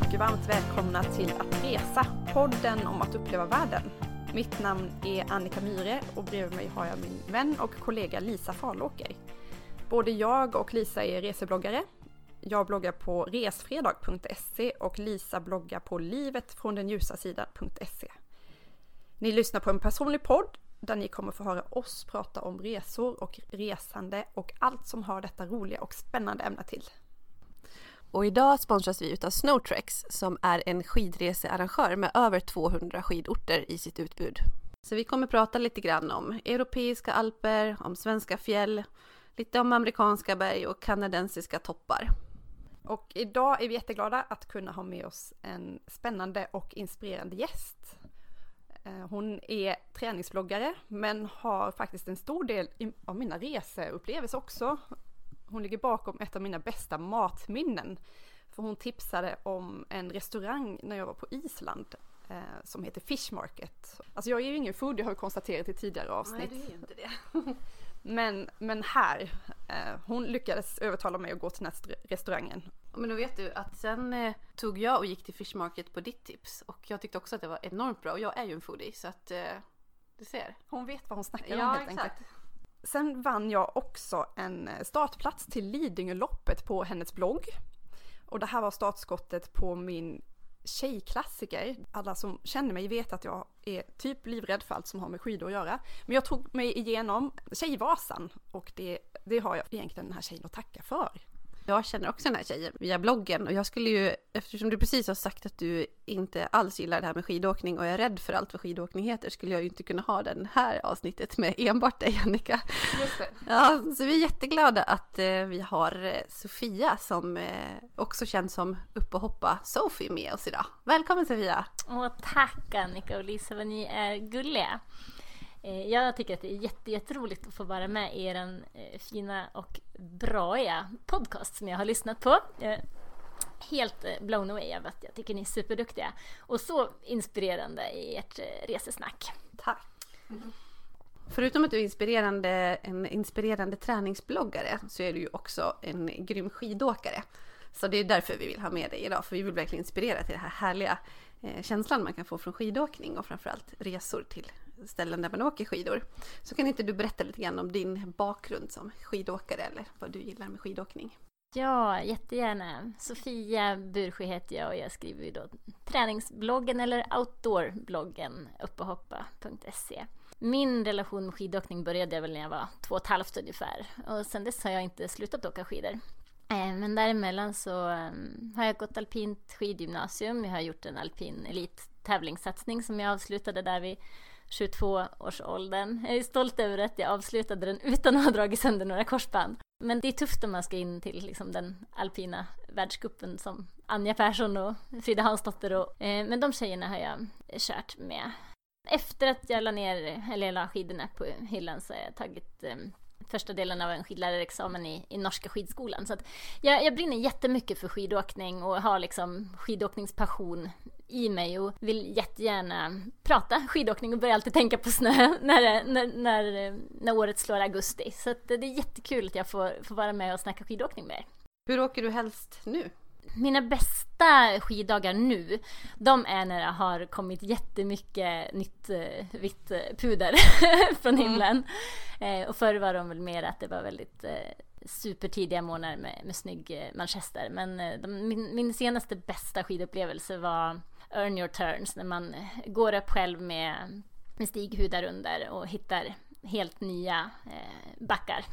och varmt välkomna till Att Resa, podden om att uppleva världen. Mitt namn är Annika Myre och bredvid mig har jag min vän och kollega Lisa Farlåker. Både jag och Lisa är resebloggare. Jag bloggar på resfredag.se och Lisa bloggar på livetfråndenljusasidan.se. Ni lyssnar på en personlig podd där ni kommer få höra oss prata om resor och resande och allt som har detta roliga och spännande ämne till. Och idag sponsras vi utav Snowtrex som är en skidresearrangör med över 200 skidorter i sitt utbud. Så vi kommer prata lite grann om europeiska alper, om svenska fjäll, lite om amerikanska berg och kanadensiska toppar. Och idag är vi jätteglada att kunna ha med oss en spännande och inspirerande gäst. Eh, hon är träningsbloggare men har faktiskt en stor del av mina reseupplevelser också. Hon ligger bakom ett av mina bästa matminnen. För hon tipsade om en restaurang när jag var på Island eh, som heter Fish Market. Alltså jag är ju ingen food, jag har konstaterat i tidigare avsnitt. Nej, du är inte det. men, men här, eh, hon lyckades övertala mig att gå till den här restaurangen. Men då vet du att sen eh, tog jag och gick till Fish Market på ditt tips och jag tyckte också att det var enormt bra och jag är ju en foodie så att eh, du ser. Hon vet vad hon snackar ja, om helt exakt. enkelt. Sen vann jag också en eh, startplats till Lidingöloppet på hennes blogg. Och det här var startskottet på min tjejklassiker. Alla som känner mig vet att jag är typ livrädd för allt som har med skidor att göra. Men jag tog mig igenom Tjejvasan och det, det har jag egentligen den här tjejen att tacka för. Jag känner också den här tjejen via bloggen och jag skulle ju, eftersom du precis har sagt att du inte alls gillar det här med skidåkning och är rädd för allt vad skidåkning heter, skulle jag ju inte kunna ha det här avsnittet med enbart dig Annika. Just det. Ja, så vi är jätteglada att eh, vi har eh, Sofia som eh, också känns som upp och hoppa Sofie med oss idag. Välkommen Sofia! Åh, tack Annika och Lisa vad ni är gulliga. Eh, jag tycker att det är jätte, jätteroligt att få vara med i er eh, fina och braiga podcast som jag har lyssnat på. Jag är helt eh, blown away av att jag tycker ni är superduktiga och så inspirerande i ert resesnack. Tack. Förutom att du är inspirerande, en inspirerande träningsbloggare så är du ju också en grym skidåkare. Så det är därför vi vill ha med dig idag, för vi vill verkligen inspirera till den här härliga känslan man kan få från skidåkning och framförallt resor till ställen där man åker skidor. Så kan inte du berätta lite grann om din bakgrund som skidåkare eller vad du gillar med skidåkning? Ja, jättegärna. Sofia Bursjö heter jag och jag skriver ju då träningsbloggen eller outdoorbloggen uppehoppa.se. Min relation med skidåkning började väl när jag var två och ett halvt ungefär och sen dess har jag inte slutat åka skidor. Eh, men däremellan så ehm, har jag gått alpint skidgymnasium. Jag har gjort en alpin elittävlingssatsning som jag avslutade där vid 22-årsåldern. Jag är stolt över att jag avslutade den utan att ha dragit sönder några korsband. Men det är tufft om man ska in till liksom, den alpina världscupen som Anja Persson och Frida Hansdotter och eh, men de tjejerna har jag kört med. Efter att jag la ner, eller jag la skidorna på hyllan så har jag tagit eh, första delen av en skidlärarexamen i, i norska skidskolan. Så att jag, jag brinner jättemycket för skidåkning och har liksom skidåkningspassion i mig och vill jättegärna prata skidåkning och börjar alltid tänka på snö när, när, när, när året slår augusti. Så att det är jättekul att jag får, får vara med och snacka skidåkning med er. Hur åker du helst nu? Mina bästa skiddagar nu, de är när det har kommit jättemycket nytt eh, vitt eh, puder från himlen. Eh, och förr var de väl mer att det var väldigt eh, supertidiga månader med, med snygg eh, manchester. Men de, min, min senaste bästa skidupplevelse var Earn your turns, när man går upp själv med, med stighudar under och hittar helt nya eh, backar.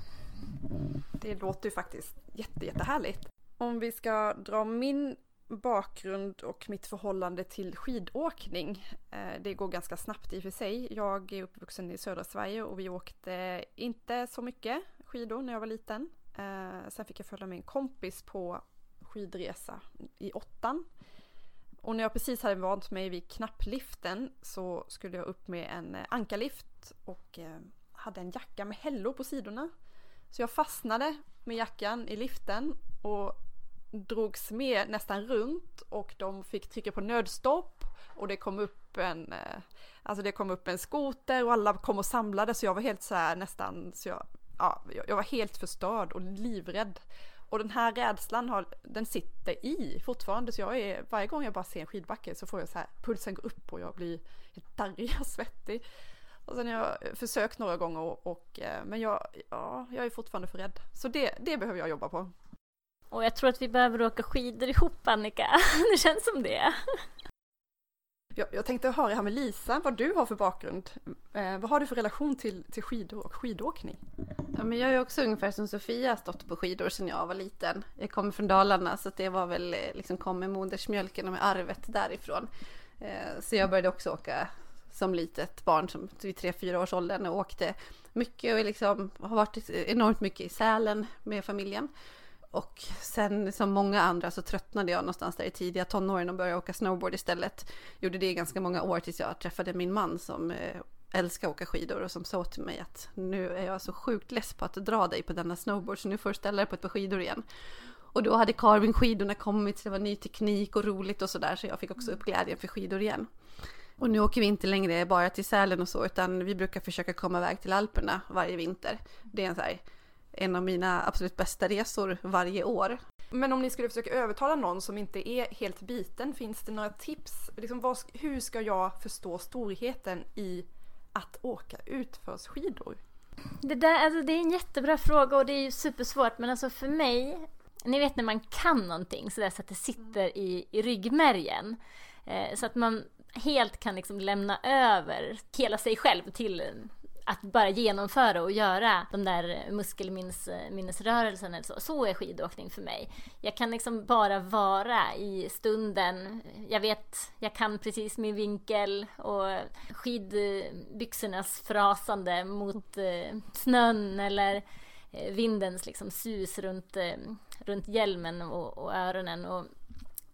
Det låter ju faktiskt jätte, jättehärligt. Om vi ska dra min bakgrund och mitt förhållande till skidåkning. Eh, det går ganska snabbt i och för sig. Jag är uppvuxen i södra Sverige och vi åkte inte så mycket skidor när jag var liten. Eh, sen fick jag följa med en kompis på skidresa i åttan. Och när jag precis hade vant mig vid knappliften så skulle jag upp med en eh, ankarlift och hade en jacka med hällor på sidorna. Så jag fastnade med jackan i liften och drogs med nästan runt och de fick trycka på nödstopp och det kom upp en, eh, alltså det kom upp en skoter och alla kom och samlade så jag var helt så här nästan, så jag, ja, jag var helt förstörd och livrädd. Och den här rädslan har, den sitter i fortfarande så jag är, varje gång jag bara ser en skidbacke så får jag så här, pulsen går upp och jag blir helt darrig och svettig. Och sen har jag försökt några gånger och, och eh, men jag, ja, jag är fortfarande för rädd. Så det, det behöver jag jobba på. Och jag tror att vi behöver åka skidor ihop Annika. Det känns som det. Jag, jag tänkte höra här med Lisa vad du har för bakgrund. Eh, vad har du för relation till, till skidor och skidåkning? Ja, men jag är också ungefär som Sofia stått på skidor sedan jag var liten. Jag kommer från Dalarna så det var väl eh, liksom kom med modersmjölken och med arvet därifrån. Eh, så jag började också åka som litet barn som vid tre fyra års åldern och åkte mycket och liksom har varit enormt mycket i Sälen med familjen. Och sen som många andra så tröttnade jag någonstans där i tidiga tonåren och började åka snowboard istället. Gjorde det i ganska många år tills jag träffade min man som eh, älskar att åka skidor och som sa till mig att nu är jag så sjukt less på att dra dig på denna snowboard så nu får du ställa dig på ett par skidor igen. Och då hade carvingskidorna kommit så det var ny teknik och roligt och sådär så jag fick också upp glädjen för skidor igen. Och nu åker vi inte längre bara till Sälen och så utan vi brukar försöka komma iväg till Alperna varje vinter. Det är en så här en av mina absolut bästa resor varje år. Men om ni skulle försöka övertala någon som inte är helt biten, finns det några tips? Liksom vad, hur ska jag förstå storheten i att åka utförsskidor? Det, där, alltså, det är en jättebra fråga och det är ju supersvårt men alltså för mig, ni vet när man kan någonting sådär så att det sitter i, i ryggmärgen. Eh, så att man helt kan liksom lämna över hela sig själv till att bara genomföra och göra de där muskelminnesrörelserna så. Så är skidåkning för mig. Jag kan liksom bara vara i stunden. Jag vet, jag kan precis min vinkel och skidbyxornas frasande mot eh, snön eller eh, vindens liksom sus runt, eh, runt hjälmen och, och öronen. Och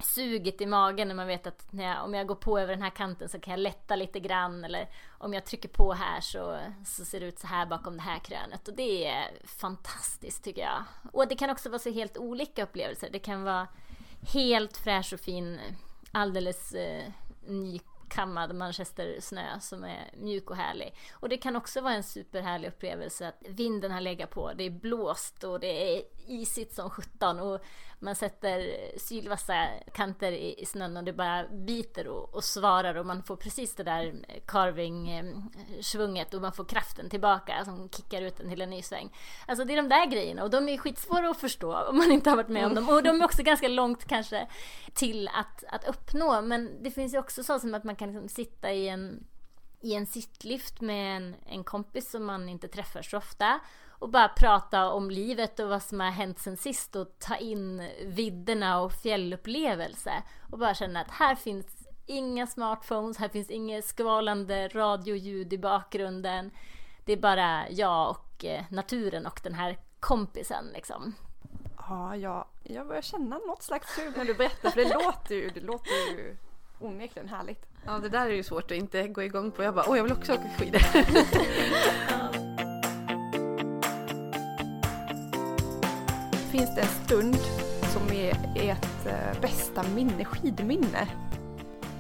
suget i magen när man vet att när jag, om jag går på över den här kanten så kan jag lätta lite grann eller om jag trycker på här så, så ser det ut så här bakom det här krönet och det är fantastiskt tycker jag. Och det kan också vara så helt olika upplevelser. Det kan vara helt fräsch och fin, alldeles eh, nykammad manchestersnö som är mjuk och härlig. Och det kan också vara en superhärlig upplevelse att vinden har legat på, det är blåst och det är isigt som sjutton och man sätter sylvassa kanter i, snön och det bara biter och, och svarar och man får precis det där carving-svunget och man får kraften tillbaka som kickar ut en till en ny sväng. Alltså det är de där grejerna och de är skitsvåra att förstå om man inte har varit med om dem och de är också ganska långt kanske till att, att uppnå men det finns ju också så som att man kan liksom sitta i en i en sittlift med en, en kompis som man inte träffar så ofta och bara prata om livet och vad som har hänt sen sist och ta in vidderna och fjällupplevelse och bara känna att här finns inga smartphones, här finns inget skvalande radioljud i bakgrunden. Det är bara jag och eh, naturen och den här kompisen liksom. Ja, jag, jag börjar känna något slags sug när du berättar för det låter ju, det låter ju onekligen härligt. Ja, det där är ju svårt att inte gå igång på. Jag bara, åh jag vill också åka skidor. Finns det en stund som är ert eh, bästa minne, skidminne?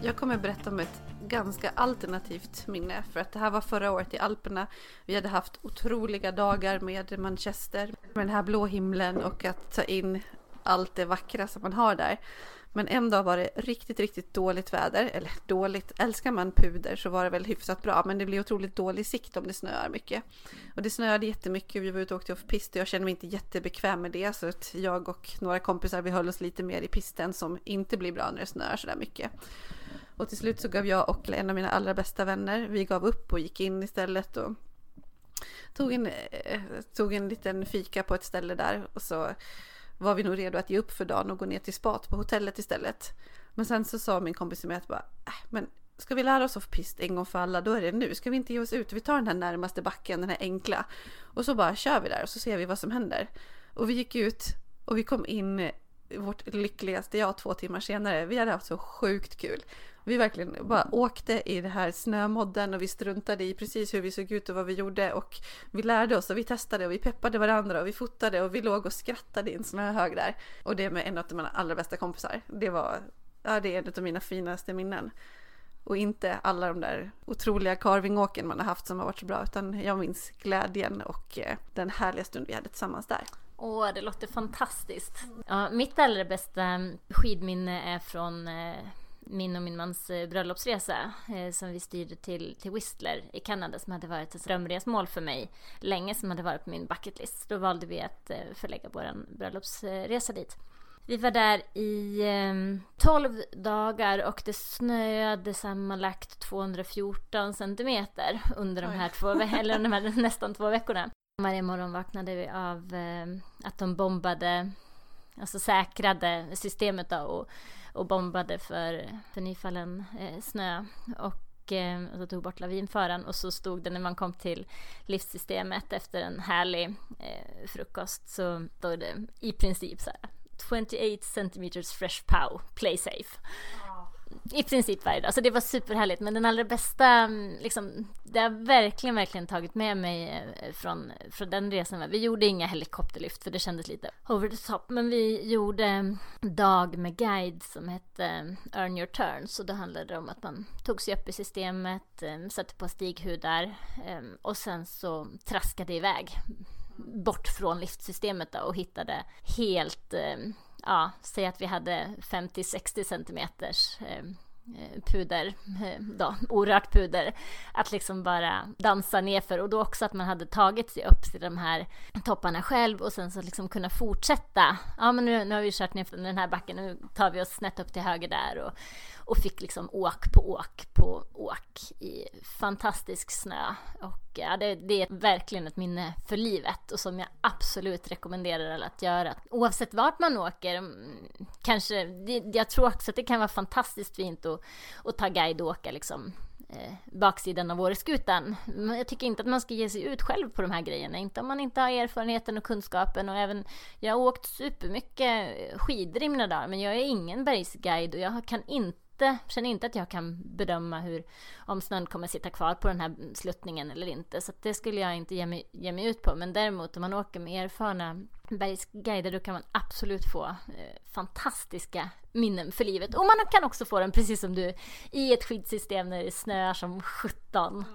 Jag kommer berätta om ett ganska alternativt minne för att det här var förra året i Alperna. Vi hade haft otroliga dagar med Manchester med den här blå himlen och att ta in allt det vackra som man har där. Men en dag var det riktigt, riktigt dåligt väder. Eller dåligt, älskar man puder så var det väl hyfsat bra. Men det blir otroligt dålig sikt om det snöar mycket. Och det snöade jättemycket. Vi var ute och åkte off-pist och jag kände mig inte jättebekväm med det. Så att jag och några kompisar, vi höll oss lite mer i pisten som inte blir bra när det snöar sådär mycket. Och till slut så gav jag och en av mina allra bästa vänner, vi gav upp och gick in istället och tog en, eh, tog en liten fika på ett ställe där. Och så var vi nog redo att ge upp för dagen och gå ner till spat på hotellet istället. Men sen så sa min kompis till mig att bara, äh, men ska vi lära oss off pist en gång för alla, då är det nu. Ska vi inte ge oss ut? Vi tar den här närmaste backen, den här enkla. Och så bara kör vi där och så ser vi vad som händer. Och vi gick ut och vi kom in vårt lyckligaste jag två timmar senare. Vi hade haft så sjukt kul. Vi verkligen bara åkte i det här snömodden och vi struntade i precis hur vi såg ut och vad vi gjorde och vi lärde oss och vi testade och vi peppade varandra och vi fotade och vi låg och skrattade i en snöhög där. Och det med en av mina allra bästa kompisar. Det var, ja det är en av mina finaste minnen. Och inte alla de där otroliga carvingåken man har haft som har varit så bra utan jag minns glädjen och eh, den härliga stund vi hade tillsammans där. Åh, det låter fantastiskt. Ja, mitt allra bästa skidminne är från eh, min och min mans eh, bröllopsresa eh, som vi styrde till, till Whistler i Kanada som hade varit ett drömresmål för mig länge som hade varit på min bucketlist. Då valde vi att eh, förlägga vår bröllopsresa dit. Vi var där i eh, 12 dagar och det snöade sammanlagt 214 centimeter under de här, två, eller de här nästan två veckorna. Varje morgon vaknade vi av eh, att de bombade, alltså säkrade systemet då och, och bombade för, för nyfallen eh, snö. Och eh, och så tog bort lavinföraren och så stod det när man kom till livssystemet efter en härlig eh, frukost så stod det i princip så här 28 centimeters fresh pow, play safe. I princip varje dag, så det var superhärligt. Men den allra bästa, mm, liksom, det har verkligen, verkligen tagit med mig eh, från, från den resan. Vi gjorde inga helikopterlyft för det kändes lite over the top. Men vi gjorde en dag med guide som hette eh, Earn your turn. Så då handlade det om att man tog sig upp i systemet, eh, satte på stighudar och sen så traskade iväg bort från liftsystemet då och hittade helt, ja, säg att vi hade 50-60 centimeters eh, eh puder, eh, då, orört puder, att liksom bara dansa nerför och då också att man hade tagit sig upp till de här topparna själv och sen så liksom kunna fortsätta. Ja, men nu, nu har vi kört ner den här backen, nu tar vi oss snett upp till höger där och, och fick liksom åk på åk på åk i fantastisk snö. Och ja, det, det, är verkligen ett minne för livet och som jag absolut rekommenderar alla att göra. Oavsett vart man åker. Mm, kanske, det, jag tror också att det kan vara fantastiskt fint att, att ta guide och åka liksom eh, baksidan av Åreskutan. Jag tycker inte att man ska ge sig ut själv på de här grejerna. Inte om man inte har erfarenheten och kunskapen. Och även, jag har åkt supermycket skidor i mina dagar, men jag är ingen bergsguide och jag kan inte inte, känner inte att jag kan bedöma hur, om snön kommer sitta kvar på den här sluttningen eller inte. Så det skulle jag inte ge mig, ge mig ut på. Men däremot om man åker med erfarna bergsguider då kan man absolut få eh, fantastiska minnen för livet. Och man kan också få den, precis som du, i ett skidsystem när det snöar som 17.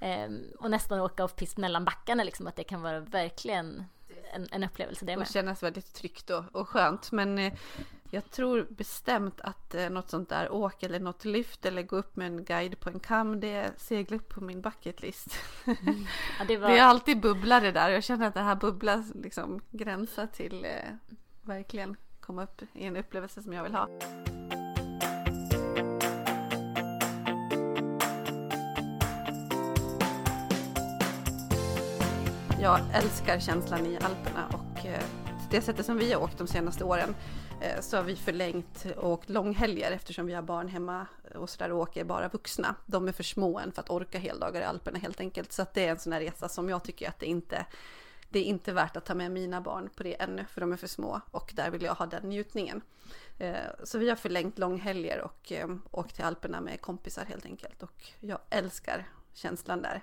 Mm. Eh, och nästan åka off-pist mellan backarna, liksom, att det kan vara verkligen en, en upplevelse det med. Och kännas väldigt tryggt och, och skönt. Men eh, jag tror bestämt att eh, något sånt där åk eller något lyft eller gå upp med en guide på en kam, det är seglet på min bucketlist. Mm. Ja, det, var... det är alltid bubblare där. Jag känner att det här bubblar liksom gränsar till eh, verkligen komma upp i en upplevelse som jag vill ha. Jag älskar känslan i Alperna och eh, det sättet som vi har åkt de senaste åren Eh, så har vi förlängt och åkt långhelger eftersom vi har barn hemma och sådär och åker bara vuxna. De är för små än för att orka heldagar i Alperna helt enkelt. Så att det är en sån här resa som jag tycker att det inte det är inte värt att ta med mina barn på det ännu för de är för små och där vill jag ha den njutningen. Eh, så vi har förlängt långhelger och eh, åkt till Alperna med kompisar helt enkelt och jag älskar känslan där.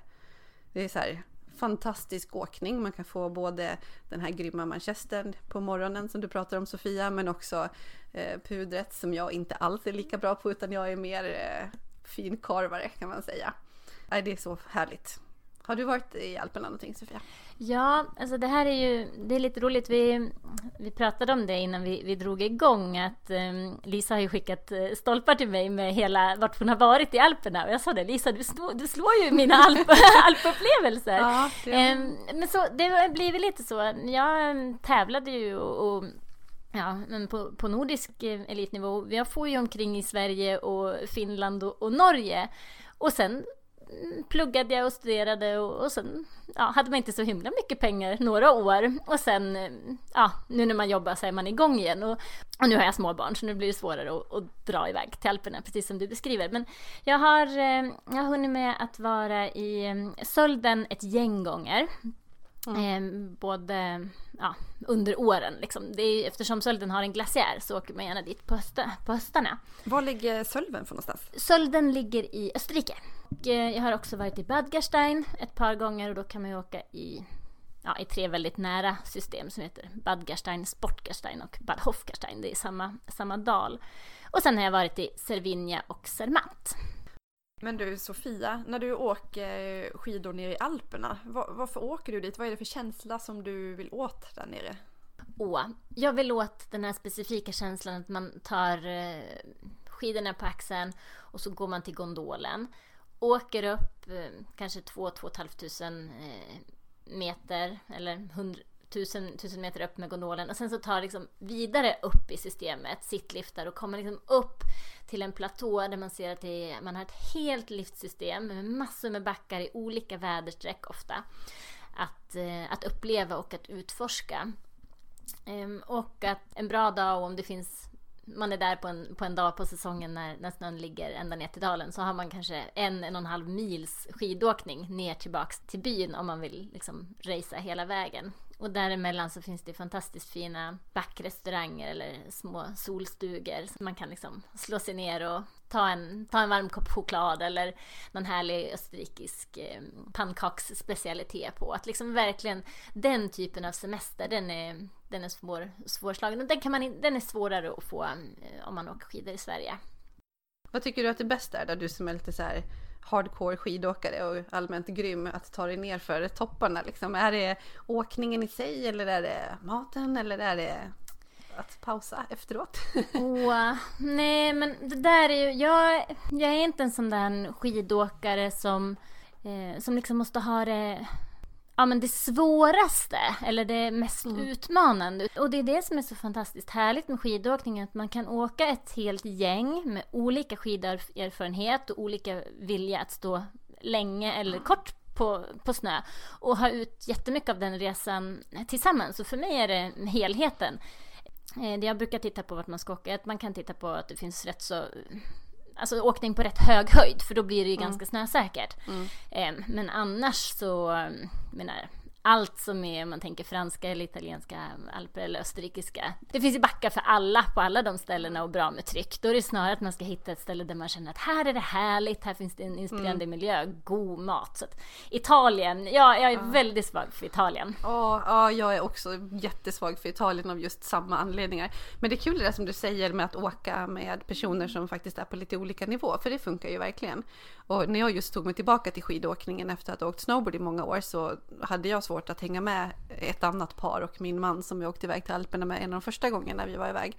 Det är så här, fantastisk åkning. Man kan få både den här grymma manchestern på morgonen som du pratar om Sofia, men också eh, pudret som jag inte alls är lika bra på utan jag är mer eh, finkarvare kan man säga. Nej, det är så härligt. Har du varit i Alperna någonting Sofia? Ja, alltså det här är ju det är lite roligt. Vi, vi pratade om det innan vi, vi drog igång att um, Lisa har ju skickat uh, stolpar till mig med hela vart hon har varit i Alperna och jag sa det Lisa, du, slår, du slår ju mina alp, alpupplevelser. Ja, um, men så det har blivit lite så. Jag um, tävlade ju och, och Ja, men på, på nordisk eh, elitnivå. Jag får ju omkring i Sverige och Finland och, och Norge. Och sen pluggade jag och studerade och, och sen ja, hade man inte så himla mycket pengar några år. Och sen, ja, nu när man jobbar så är man igång igen. Och, och nu har jag småbarn så nu blir det svårare att, att, dra iväg till Alperna, precis som du beskriver. Men jag har, eh, jag har hunnit med att vara i eh, Sölden ett gäng gånger. Mm. både ja, under åren. Liksom. Det är, eftersom Sölden har en glaciär så åker man gärna dit på, hösta, på höstarna. Var ligger Sölden för någonstans? Sölden ligger i Österrike. Och, eh, jag har också varit i Bad Gastein ett par gånger och då kan man ju åka i, ja, i tre väldigt nära system som heter Bad Gastein, Sportgastein och Bad Hofgastein. Det är samma, samma dal. Och sen har jag varit i Cervinia och Zermatt. Men du Sofia, när du åker skidor nere i Alperna, var, varför åker du dit? Vad är det för känsla som du vill åt där nere? Åh, jag vill åt den här specifika känslan att man tar eh, skidorna på axeln och så går man till gondolen. Åker upp eh, kanske 2-2 500 eh, meter eller 100, tusen, tusen meter upp med gondolen och sen så tar liksom vidare upp i systemet, sittliftar och kommer liksom upp till en platå där man ser att är, man har ett helt liftsystem med massor med backar i olika väderstreck ofta. Att, eh, att uppleva och att utforska. Ehm, och att en bra dag och om det finns man är där på en, på en dag på säsongen när, när snön ligger ända ner till dalen så har man kanske en, en och en halv mils skidåkning ner tillbaks till byn om man vill liksom racea hela vägen. Och däremellan så finns det fantastiskt fina backrestauranger eller små solstugor. Så man kan liksom slå sig ner och ta en, ta en varm kopp choklad eller någon härlig österrikisk eh, pannkaksspecialitet på. Att liksom verkligen den typen av semester, den är, den är svår, svårslagen. Den, kan man, den är svårare att få eh, om man åker skidor i Sverige. Vad tycker du att det bästa är där du som är lite så här hardcore skidåkare och allmänt grym att ta dig ner för topparna liksom? Är det åkningen i sig eller är det maten eller är det att pausa efteråt? oh, nej men det där är ju, jag, jag är inte en sån där skidåkare som, eh, som liksom måste ha det ja, men det svåraste eller det mest mm. utmanande. Och det är det som är så fantastiskt härligt med skidåkning, att man kan åka ett helt gäng med olika skiderfarenhet och olika vilja att stå länge eller kort på, på snö och ha ut jättemycket av den resan tillsammans. Och för mig är det helheten. Eh, det jag brukar titta på vart man ska åka, att man kan titta på att det finns rätt så alltså åkning på rätt hög höjd för då blir det ju mm. ganska snösäkert. Mm. Eh, men annars så, menar allt som är, man tänker franska eller italienska alper eller österrikiska. Det finns ju backar för alla på alla de ställena och bra med tryck. Då är det snarare att man ska hitta ett ställe där man känner att här är det härligt, här finns det en inspirerande mm. miljö, god mat. Så att, Italien, ja, jag är ja. väldigt svag för Italien. Ja, ja, jag är också jättesvag för Italien av just samma anledningar. Men det är kul det där som du säger med att åka med personer som faktiskt är på lite olika nivå, för det funkar ju verkligen. Och när jag just tog mig tillbaka till skidåkningen efter att ha åkt snowboard i många år så hade jag svårt att hänga med ett annat par och min man som jag åkte iväg till Alperna med en av de första gångerna vi var iväg.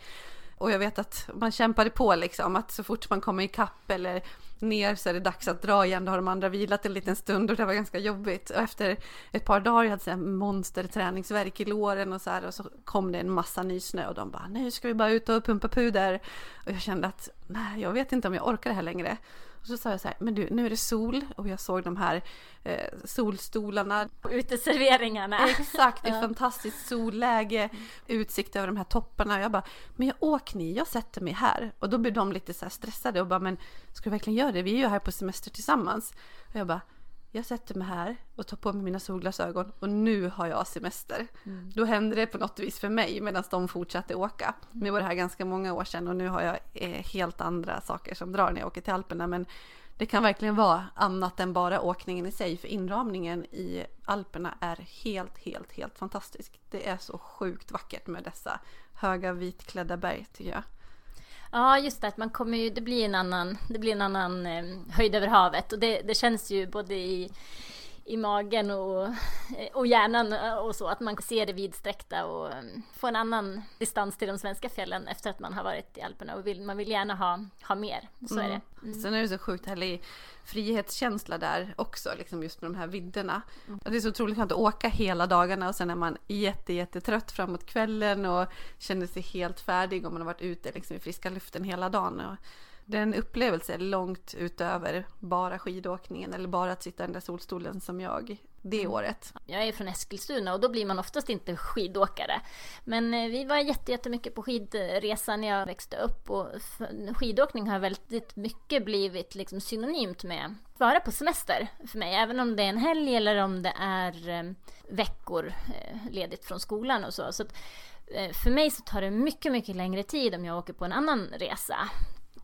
Och jag vet att man kämpade på liksom, att så fort man kommer ikapp eller ner så är det dags att dra igen. Då har de andra vilat en liten stund och det var ganska jobbigt. Och efter ett par dagar, jag hade så här monsterträningsverk i låren och så här och så kom det en massa nysnö och de bara nu ska vi bara ut och pumpa puder. Och jag kände att nej, jag vet inte om jag orkar det här längre. Och så sa jag så här, men du, nu är det sol och jag såg de här eh, solstolarna. Uteserveringarna. Exakt, ett ja. fantastiskt solläge, utsikt över de här topparna. Jag bara, men jag åker ni, jag sätter mig här. Och då blir de lite så stressade och bara, men ska du verkligen göra det? Vi är ju här på semester tillsammans. Och jag bara, jag sätter mig här och tar på mig mina solglasögon och nu har jag semester. Mm. Då hände det på något vis för mig medan de fortsatte åka. Nu var det här ganska många år sedan och nu har jag eh, helt andra saker som drar när jag åker till Alperna. Men det kan verkligen vara annat än bara åkningen i sig för inramningen i Alperna är helt, helt, helt fantastisk. Det är så sjukt vackert med dessa höga vitklädda berg tycker jag. Ja, just det. Att man kommer ju, det blir en annan, det blir en annan eh, höjd över havet. Och det, det känns ju både i, i magen och, och hjärnan och så. Att man ser det vidsträckta och eh, får en annan distans till de svenska fjällen efter att man har varit i Alperna. Och vill, man vill gärna ha, ha mer. Så mm. är det. Mm. Sen är det så sjukt härlig frihetskänsla där också, liksom just med de här vidderna. Mm. Det är så otroligt skönt att åka hela dagarna och sen är man jätte, jättetrött framåt kvällen och känner sig helt färdig om man har varit ute liksom i friska luften hela dagen. Och det är en upplevelse långt utöver bara skidåkningen eller bara att sitta i den där solstolen som jag det mm. året. Jag är från Eskilstuna och då blir man oftast inte skidåkare. Men eh, vi var jättemycket på skidresa när jag växte upp och skidåkning har väldigt mycket blivit liksom synonymt med att vara på semester för mig. Även om det är en helg eller om det är eh, veckor eh, ledigt från skolan och så. så för mig så tar det mycket, mycket längre tid om jag åker på en annan resa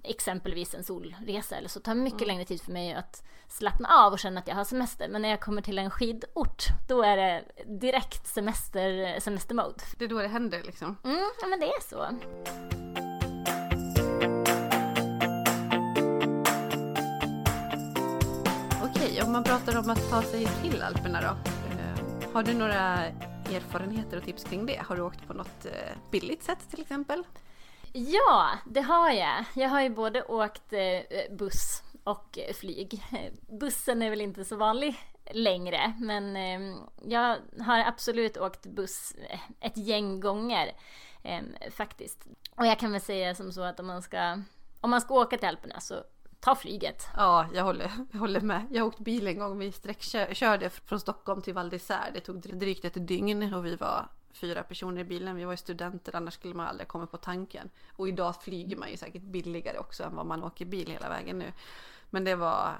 exempelvis en solresa eller så tar mycket mm. längre tid för mig att slappna av och känna att jag har semester. Men när jag kommer till en skidort, då är det direkt semester, semestermode. Det är då det händer liksom? Mm, ja men det är så. Okej, om man pratar om att ta sig till Alperna då. Eh, har du några erfarenheter och tips kring det? Har du åkt på något eh, billigt sätt till exempel? Ja, det har jag. Jag har ju både åkt eh, buss och eh, flyg. Bussen är väl inte så vanlig längre, men ehm, jag har absolut åkt buss eh, ett gäng gånger ehm, faktiskt. Och jag kan väl säga som så att om man ska, om man ska åka till Alperna så ta flyget. Ja, jag håller, jag håller med. Jag har åkt bil en gång. Vi sträckkörde från Stockholm till Val d'Isère. Det tog drygt ett dygn och vi var fyra personer i bilen. Vi var ju studenter, annars skulle man aldrig komma på tanken. Och idag flyger man ju säkert billigare också än vad man åker bil hela vägen nu. Men det var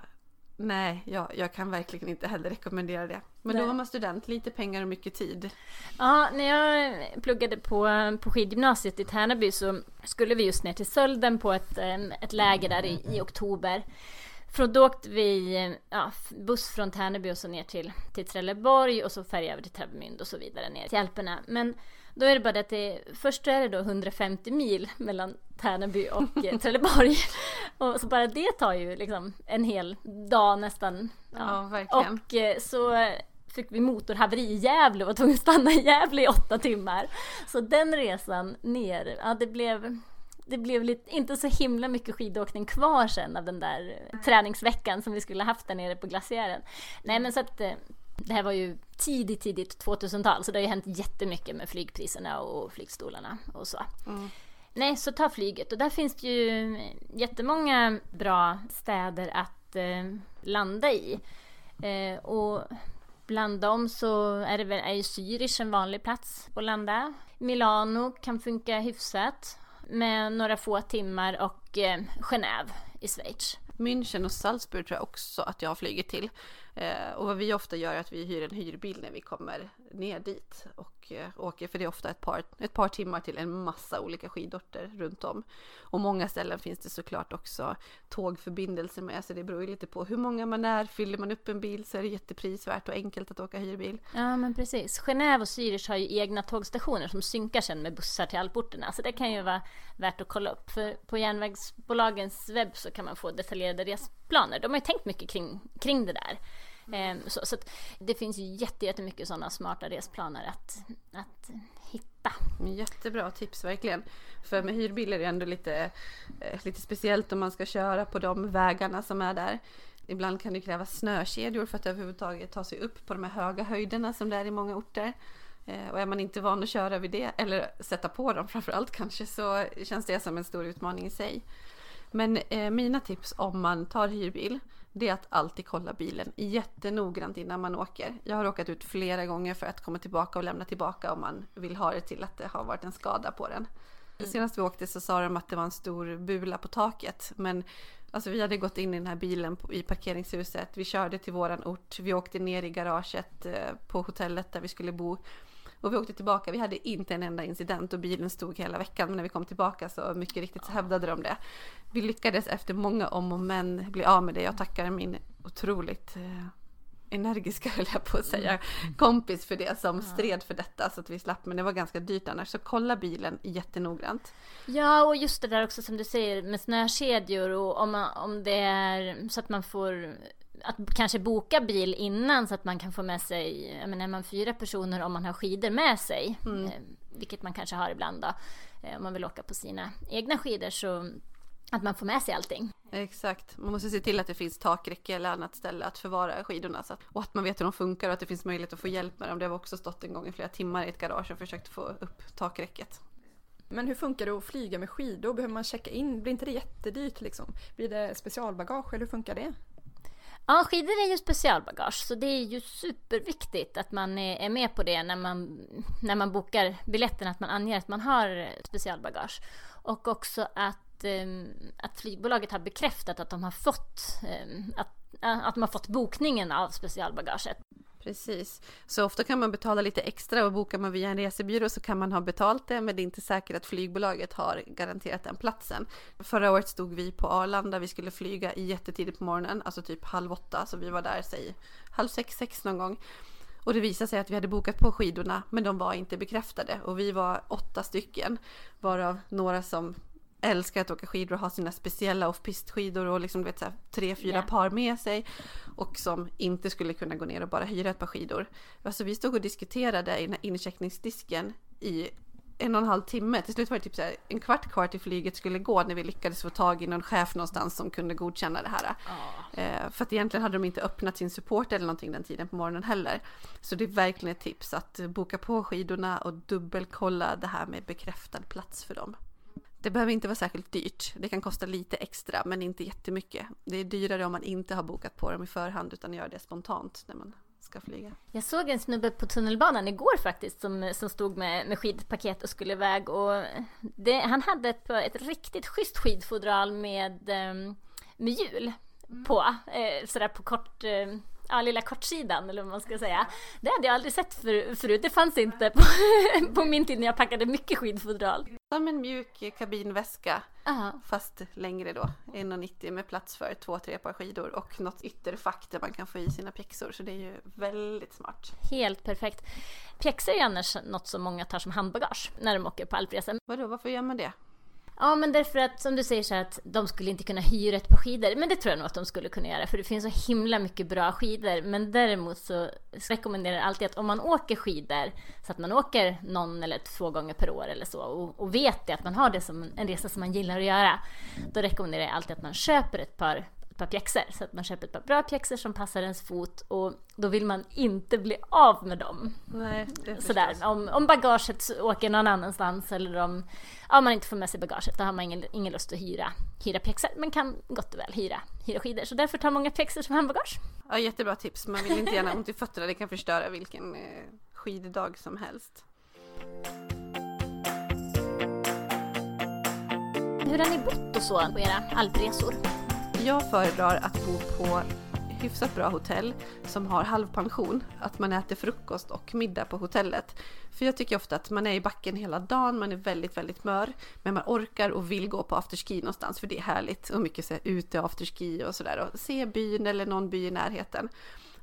Nej, jag, jag kan verkligen inte heller rekommendera det. Men Nej. då var man student, lite pengar och mycket tid. Ja, när jag pluggade på, på skidgymnasiet i Tärnaby så skulle vi just ner till Sölden på ett, ett läger där i, i oktober. För då åkte vi ja, buss från Tärnaby och så ner till, till Trelleborg och så färja över till Travemünde och så vidare ner till Alperna. Men då är det bara det att det, först är det då 150 mil mellan Tärnaby och eh, Trelleborg. och så bara det tar ju liksom en hel dag nästan. Ja, ja verkligen. Och eh, så fick vi motorhaveri i Gävle och var tvungna att stanna i Gävle i åtta timmar. Så den resan ner, ja det blev det blev lite, inte så himla mycket skidåkning kvar sen av den där träningsveckan som vi skulle haft där nere på glaciären. Nej men så att eh, det här var ju tidigt, tidigt 2000-tal så det har ju hänt jättemycket med flygpriserna och flygstolarna och så. Mm. Nej, så ta flyget och där finns det ju jättemånga bra städer att eh, landa i. Eh, och bland dem så är det väl är ju Zürich en vanlig plats att landa. Milano kan funka hyfsat med några få timmar och eh, Genève i Schweiz. München och Salzburg tror jag också att jag har flugit till. Eh, och vad vi ofta gör är att vi hyr en hyrbil när vi kommer ner dit och Eh, åker, för det är ofta ett par, ett par timmar till en massa olika skidorter runt om. Och många ställen finns det såklart också tågförbindelser med, så det beror ju lite på hur många man är. Fyller man upp en bil så är det jätteprisvärt och enkelt att åka hyrbil. Ja, men precis. Genève och Zürich har ju egna tågstationer som synkar sen med bussar till alporterna, så det kan ju vara värt att kolla upp. För på järnvägsbolagens webb så kan man få detaljerade resplaner. De har ju tänkt mycket kring, kring det där. Mm. Så, så det finns ju jättemycket sådana smarta resplaner att, att hitta. Jättebra tips verkligen. För med hyrbilar är det ändå lite, eh, lite speciellt om man ska köra på de vägarna som är där. Ibland kan det krävas snökedjor för att överhuvudtaget ta sig upp på de här höga höjderna som det är i många orter. Eh, och är man inte van att köra vid det, eller sätta på dem framförallt kanske, så känns det som en stor utmaning i sig. Men eh, mina tips om man tar hyrbil, det är att alltid kolla bilen jättenoggrant innan man åker. Jag har råkat ut flera gånger för att komma tillbaka och lämna tillbaka om man vill ha det till att det har varit en skada på den. Mm. Senast vi åkte så sa de att det var en stor bula på taket, men alltså vi hade gått in i den här bilen i parkeringshuset. Vi körde till våran ort. Vi åkte ner i garaget eh, på hotellet där vi skulle bo och vi åkte tillbaka, vi hade inte en enda incident och bilen stod hela veckan. Men när vi kom tillbaka så mycket riktigt så hävdade de det. Vi lyckades efter många om och men bli av med det. Jag tackar min otroligt eh, energiska höll jag på att säga, mm. kompis för det som stred för detta så att vi slapp. Men det var ganska dyrt annars. Så kolla bilen jättenoggrant. Ja, och just det där också som du säger med snökedjor och om, man, om det är så att man får att kanske boka bil innan så att man kan få med sig, jag menar är man fyra personer om man har skidor med sig, mm. eh, vilket man kanske har ibland då, eh, om man vill åka på sina egna skidor så att man får med sig allting. Exakt, man måste se till att det finns takräcke eller annat ställe att förvara skidorna så att, och att man vet hur de funkar och att det finns möjlighet att få hjälp med dem. Det har också stått en gång i flera timmar i ett garage och försökt få upp takräcket. Men hur funkar det att flyga med skidor? Behöver man checka in? Blir inte det jättedyrt liksom? Blir det specialbagage eller hur funkar det? Ja, skidor är ju specialbagage, så det är ju superviktigt att man är med på det när man, när man bokar biljetten, att man anger att man har specialbagage. Och också att, ehm, att flygbolaget har bekräftat att de har fått, ehm, att, att de har fått bokningen av specialbagaget. Precis. Så ofta kan man betala lite extra och bokar man via en resebyrå så kan man ha betalt det men det är inte säkert att flygbolaget har garanterat den platsen. Förra året stod vi på Arlanda, vi skulle flyga jättetidigt på morgonen, alltså typ halv åtta, så vi var där säg halv sex, sex någon gång. Och det visade sig att vi hade bokat på skidorna men de var inte bekräftade och vi var åtta stycken varav några som älskar att åka skidor och ha sina speciella off-pist-skidor och liksom, vet, så här, tre, fyra Yeah. par med sig. Och som inte skulle kunna gå ner och bara hyra ett par skidor. Alltså vi stod och diskuterade i den här incheckningsdisken i en och en halv timme. Till slut var det typ så här, en kvart kvar till flyget skulle gå när vi lyckades få tag i någon chef någonstans som kunde godkänna det här. Eh, för att egentligen hade de inte öppnat sin support eller någonting den tiden på morgonen heller. Så det är verkligen ett tips att boka på skidorna och dubbelkolla det här med bekräftad plats för dem. Det behöver inte vara särskilt dyrt. Det kan kosta lite extra men inte jättemycket. Det är dyrare om man inte har bokat på dem i förhand utan gör det spontant när man ska flyga. Jag såg en snubbe på tunnelbanan igår faktiskt som, som stod med, med skidpaket och skulle iväg och det, han hade ett, ett riktigt schysst skidfodral med, ehm, med hjul på, eh, sådär på kort, eh, ja lilla kortsidan eller vad man ska säga. Det hade jag aldrig sett för, förut, det fanns inte på, på min tid när jag packade mycket skidfodral. Som en mjuk kabinväska Aha. fast längre då, 1,90 med plats för två, tre par skidor och något ytterfack där man kan få i sina pjäxor. Så det är ju väldigt smart. Helt perfekt. Pjäxor är annars något som många tar som handbagage när de åker på alpresa. Vadå, varför gör man det? Ja, men därför att som du säger så här att de skulle inte kunna hyra ett par skidor. Men det tror jag nog att de skulle kunna göra för det finns så himla mycket bra skidor. Men däremot så rekommenderar jag alltid att om man åker skidor så att man åker någon eller två gånger per år eller så och, och vet det att man har det som en resa som man gillar att göra. Då rekommenderar jag alltid att man köper ett par ett par pjäxor så att man köper ett par bra pjäxor som passar ens fot och då vill man inte bli av med dem. Nej, det Sådär, om, om bagaget åker någon annanstans eller om ja, man inte får med sig bagaget, då har man ingen, ingen lust att hyra, hyra pjäxor, men kan gott och väl hyra, hyra skidor. Så därför tar många pjäxor som handbagage. Ja, jättebra tips. Man vill inte gärna ha ont i fötterna. Det kan förstöra vilken eh, skiddag som helst. Hur har ni bott och så på era alpresor? Jag föredrar att bo på hyfsat bra hotell som har halvpension. Att man äter frukost och middag på hotellet. För jag tycker ofta att man är i backen hela dagen, man är väldigt, väldigt mör. Men man orkar och vill gå på afterski någonstans för det är härligt. Och mycket så här, ute afterski och sådär. Och se byn eller någon by i närheten.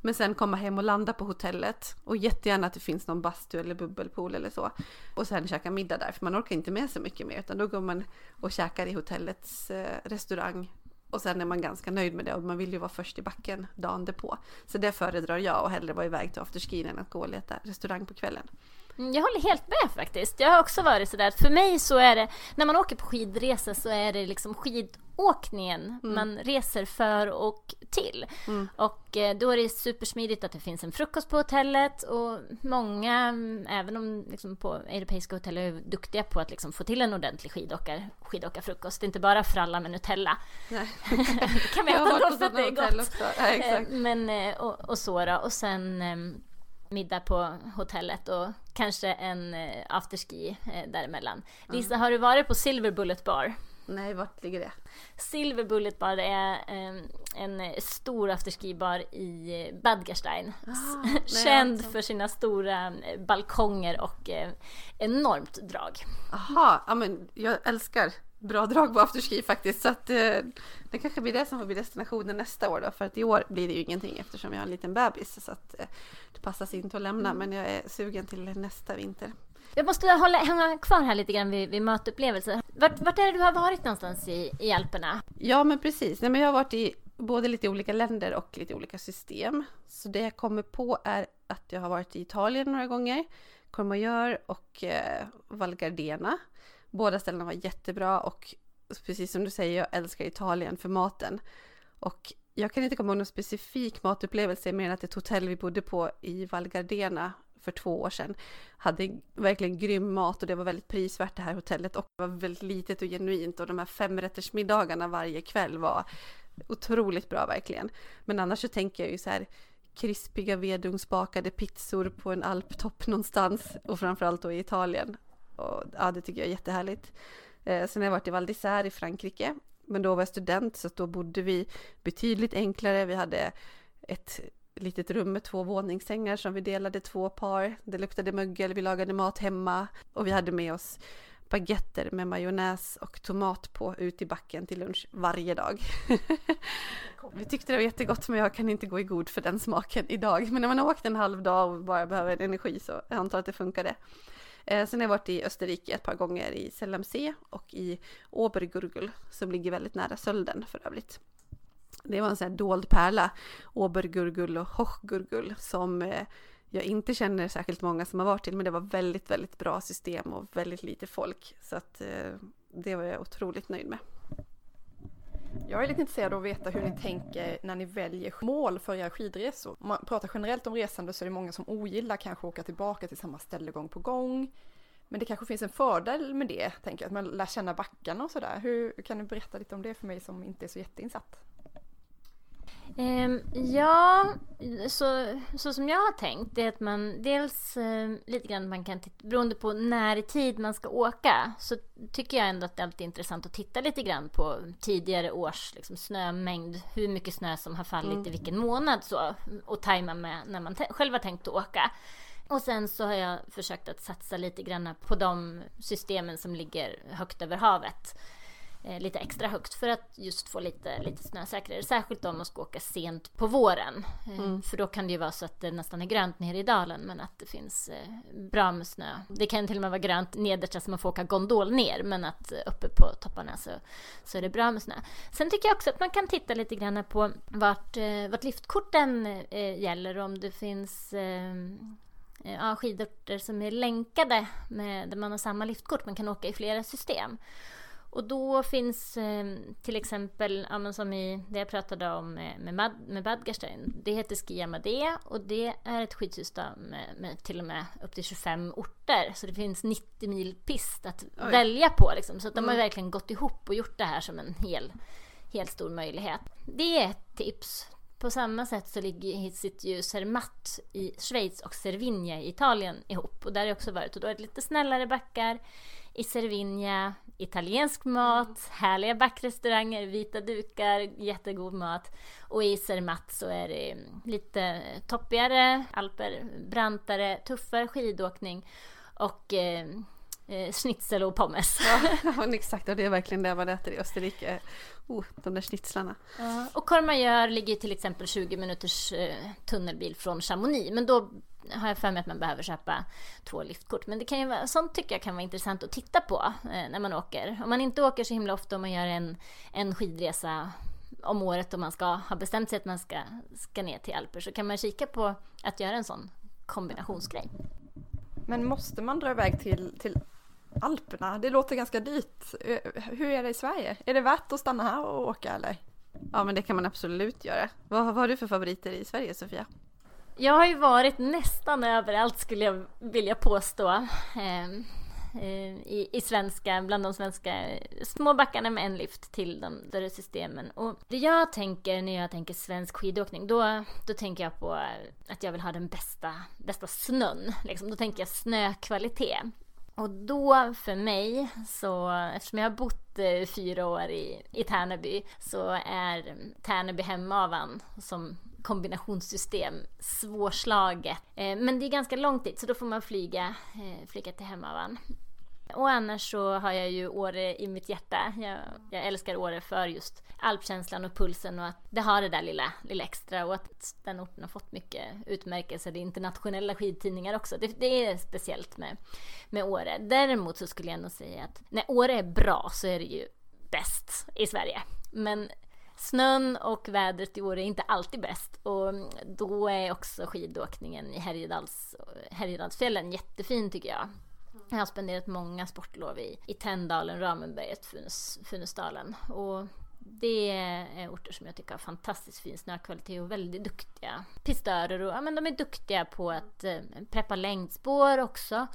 Men sen komma hem och landa på hotellet. Och jättegärna att det finns någon bastu eller bubbelpool eller så. Och sen käka middag där, för man orkar inte med så mycket mer. Utan då går man och käkar i hotellets eh, restaurang och sen är man ganska nöjd med det och man vill ju vara först i backen dagen därpå. Så det föredrar jag och hellre vara iväg till afterskin än att gå och leta restaurang på kvällen. Mm, Jag håller helt med faktiskt. Jag har också varit sådär att för mig så är det, när man åker på skidresa så är det liksom skidåkningen man reser för och till. Mm. Och eh, då är det supersmidigt att det finns en frukost på hotellet och många, mm, även om liksom på europeiska hotell är duktiga på att liksom få till en ordentlig skidåkar, skidåkarfrukost. Det är inte bara fralla med Nutella. Nej. Kan vi har äta för att det är gott. också. Ja. Eh, Men, eh, och, och så då. Och sen eh, middag på hotellet och kanske en eh, afterski eh, däremellan. Lisa, har du varit på Silver Bullet Bar? Nej, vart ligger det? Silver Bullet Bar det är eh, en eh, stor afterskibar i Bad Gastein. Ah, Känd alltså. för sina stora balkonger och enormt drag. Aha, ja men jag älskar bra drag på afterski faktiskt. Så att eh, det kanske blir det som får bli destinationen nästa år då. För att i år blir det ju ingenting eftersom jag har en liten bebis. Så att eh, det passar sig inte att lämna. Men jag är sugen till nästa vinter. Jag måste hålla, hänga kvar här lite grann vid, vid mötupplevelser. Vart, vart är det du har varit någonstans i, i Alperna? Ja men precis. Nej, men jag har varit i både lite olika länder och lite olika system. Så det jag kommer på är att jag har varit i Italien några gånger. Courmayeur och eh, Val Gardena. Båda ställena var jättebra och precis som du säger, jag älskar Italien för maten. Och jag kan inte komma ihåg någon specifik matupplevelse mer än att ett hotell vi bodde på i Val Gardena för två år sedan hade verkligen grym mat och det var väldigt prisvärt det här hotellet och det var väldigt litet och genuint och de här femrättersmiddagarna varje kväll var otroligt bra verkligen. Men annars så tänker jag ju så här krispiga vedugnsbakade pizzor på en alptopp någonstans och framförallt då i Italien. Och, ja, det tycker jag är jättehärligt. Eh, sen har jag varit i Val d'Isère i Frankrike, men då var jag student så då bodde vi betydligt enklare. Vi hade ett litet rum med två våningssängar som vi delade två par. Det luktade mögel, vi lagade mat hemma och vi hade med oss baguetter med majonnäs och tomat på ut i backen till lunch varje dag. vi tyckte det var jättegott men jag kan inte gå i god för den smaken idag. Men när man har åkt en halv dag och bara behöver energi så jag antar att det funkade. Eh, sen har jag varit i Österrike ett par gånger i Sellemsee och i Obergurgul som ligger väldigt nära Sölden för övrigt. Det var en sån här dold pärla, Obergurgul och Hochgurgul som eh, jag inte känner särskilt många som har varit till men det var väldigt, väldigt bra system och väldigt lite folk. Så att eh, det var jag otroligt nöjd med. Jag är lite intresserad av att veta hur ni tänker när ni väljer mål för era skidresor. Om man pratar generellt om resande så är det många som ogillar kanske åka tillbaka till samma ställe gång på gång. Men det kanske finns en fördel med det, tänker jag, att man lär känna backarna och sådär. Hur kan du berätta lite om det för mig som inte är så jätteinsatt? Um, ja, så, så som jag har tänkt det är att man dels uh, lite grann man kan titta, beroende på när i tid man ska åka så tycker jag ändå att det alltid är intressant att titta lite grann på tidigare års liksom, snömängd, hur mycket snö som har fallit mm. i vilken månad så och tajma med när man själv har tänkt att åka. Och sen så har jag försökt att satsa lite grann på de systemen som ligger högt över havet lite extra högt för att just få lite, lite snösäkrare. Särskilt om man ska åka sent på våren. Eh, mm. För då kan det ju vara så att det nästan är grönt nere i dalen men att det finns eh, bra med snö. Det kan till och med vara grönt nederst så man får åka gondol ner men att eh, uppe på topparna så, så är det bra med snö. Sen tycker jag också att man kan titta lite grann på vart, eh, vart liftkorten eh, gäller om det finns ja, skidorter som är länkade med, där man har samma liftkort. Man kan åka i flera system. Och då finns eh, till exempel, ja, som i det jag pratade om med, Bad, med Badgerstein. Det heter Ski Amadea och det är ett skidsystem med, med, till och med upp till 25 orter. Så det finns 90 mil pist att Oj. välja på. Liksom. Så att de har verkligen gått ihop och gjort det här som en hel, helt stor möjlighet. Det är ett tips. På samma sätt så ligger, sitter ju Zermatt i Schweiz och Cervinia i Italien ihop. Och där har jag också varit. Och då är det lite snällare backar. I Cervinia italiensk mat, härliga backrestauranger, vita dukar, jättegod mat. Och i Zermatt så är det lite toppigare alper, brantare, tuffare skidåkning och eh, eh, schnitzel och pommes. Ja, exakt, och det är verkligen det man äter i Österrike. Oh, de där schnitzlarna. Ja. Och Courmayeur ligger till exempel 20 minuters eh, tunnelbil från Chamonix. Men då har jag för mig att man behöver köpa två liftkort. Men det kan ju vara, sånt tycker jag kan vara intressant att titta på eh, när man åker. Om man inte åker så himla ofta och man gör en, en skidresa om året och man ska ha bestämt sig att man ska, ska ner till Alper så kan man kika på att göra en sån kombinationsgrej. Men måste man dra iväg till, till Alperna? Det låter ganska dyrt. Eh, hur är det i Sverige? Är det värt att stanna här och åka eller? Ja men det kan man absolut göra. Vad, vad har du för favoriter i Sverige Sofia? Jag har ju varit nästan överallt skulle jag vilja påstå. Ehm, eh, I, i svenska, bland de svenska små backarna med en lift till de större systemen. Och det jag tänker när jag tänker svensk skidåkning, då, då tänker jag på att jag vill ha den bästa, bästa snön. Liksom. Då tänker jag snökvalitet. Och då för mig, så eftersom jag har bott eh, fyra år i, i Tärnaby, så är Tärnaby hemavan som kombinationssystem svårslaget. Eh, men det är ganska långt dit så då får man flyga, eh, flyga till Hemavan. Och annars så har jag ju Åre i mitt hjärta. Jag, jag, älskar Åre för just alpkänslan och pulsen och att det har det där lilla, lilla extra och att den orten har fått mycket utmärkelser i internationella skidtidningar också. Det, det, är speciellt med, med Åre. Däremot så skulle jag nog säga att när Åre är bra så är det ju bäst i Sverige. Men snön och vädret i Åre är inte alltid bäst och då är också skidåkningen i Härjedals, Härjedalsfjällen jättefin tycker jag. Jag har spenderat många sportlov i, i Tänndalen, Ramenberget, Funäs, Funäsdalen och det är orter som jag tycker har fantastiskt fin snökvalitet och väldigt duktiga pistörer. Och, ja, men de är duktiga på att eh, preppa längdspår också.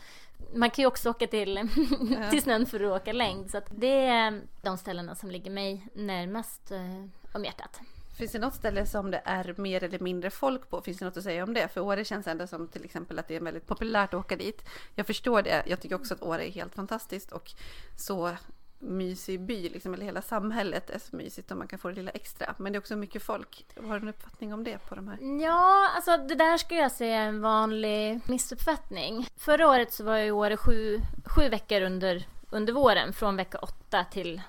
Man kan ju också åka till, till snön för att åka längd. Så det är de ställena som ligger mig närmast eh, om hjärtat. Finns det något ställe som det är mer eller mindre folk på? Finns det något att säga om det? För Åre känns ändå som till exempel att det är väldigt populärt att åka dit. Jag förstår det. Jag tycker också att Åre är helt fantastiskt och så mysig by, liksom, eller hela samhället är så mysigt och man kan få det lilla extra. Men det är också mycket folk. Har du en uppfattning om det på de här? Ja, alltså det där skulle jag säga är en vanlig missuppfattning. Förra året så var jag i Åre sju, sju veckor under, under våren, från vecka åtta till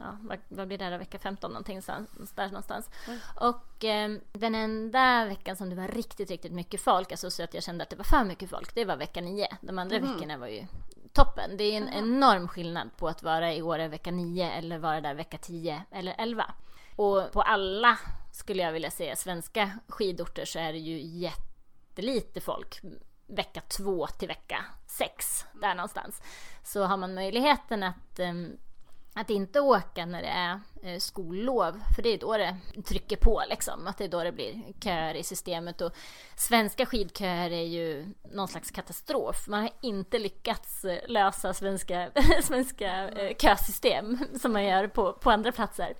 ja, vad, vad blir det då, vecka 15 någonting så, där någonstans. Mm. Och eh, den enda veckan som det var riktigt, riktigt mycket folk, alltså så att jag kände att det var för mycket folk, det var vecka 9. De andra mm. veckorna var ju toppen. Det är en mm. enorm skillnad på att vara i Åre vecka 9 eller vara där vecka 10 eller 11. Och på alla, skulle jag vilja säga, svenska skidorter så är det ju jättelite folk vecka 2 till vecka 6, där någonstans. Så har man möjligheten att um, att inte åka när det är eh, skollov, för det är då det trycker på liksom, att det är då det blir köer i systemet och svenska skidköer är ju någon slags katastrof. Man har inte lyckats eh, lösa svenska, svenska eh, kösystem som man gör på, på andra platser.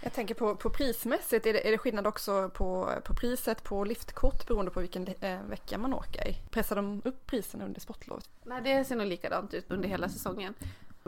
Jag tänker på, på prismässigt, är det, är det skillnad också på, på priset på liftkort beroende på vilken eh, vecka man åker i? Pressar de upp priserna under sportlovet? Nej, det ser nog likadant ut under hela säsongen.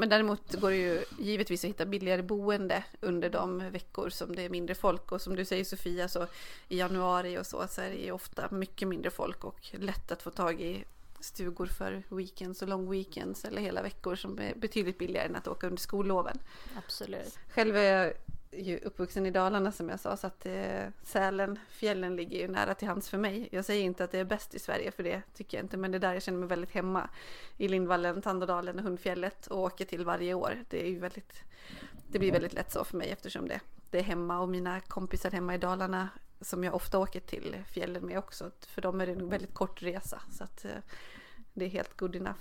Men däremot går det ju givetvis att hitta billigare boende under de veckor som det är mindre folk. Och som du säger Sofia, så i januari och så, så är det ju ofta mycket mindre folk och lätt att få tag i stugor för weekends och long weekends eller hela veckor som är betydligt billigare än att åka under skolloven. Absolut. Själv är jag ju uppvuxen i Dalarna som jag sa, så att eh, Sälen, fjällen ligger ju nära till hands för mig. Jag säger inte att det är bäst i Sverige, för det tycker jag inte, men det är där jag känner mig väldigt hemma. I Lindvallen, Tandådalen och Hundfjället och åker till varje år. Det är ju väldigt, det blir väldigt lätt så för mig eftersom det, det är hemma och mina kompisar hemma i Dalarna som jag ofta åker till fjällen med också. För dem är det en väldigt kort resa. Så att eh, det är helt good enough.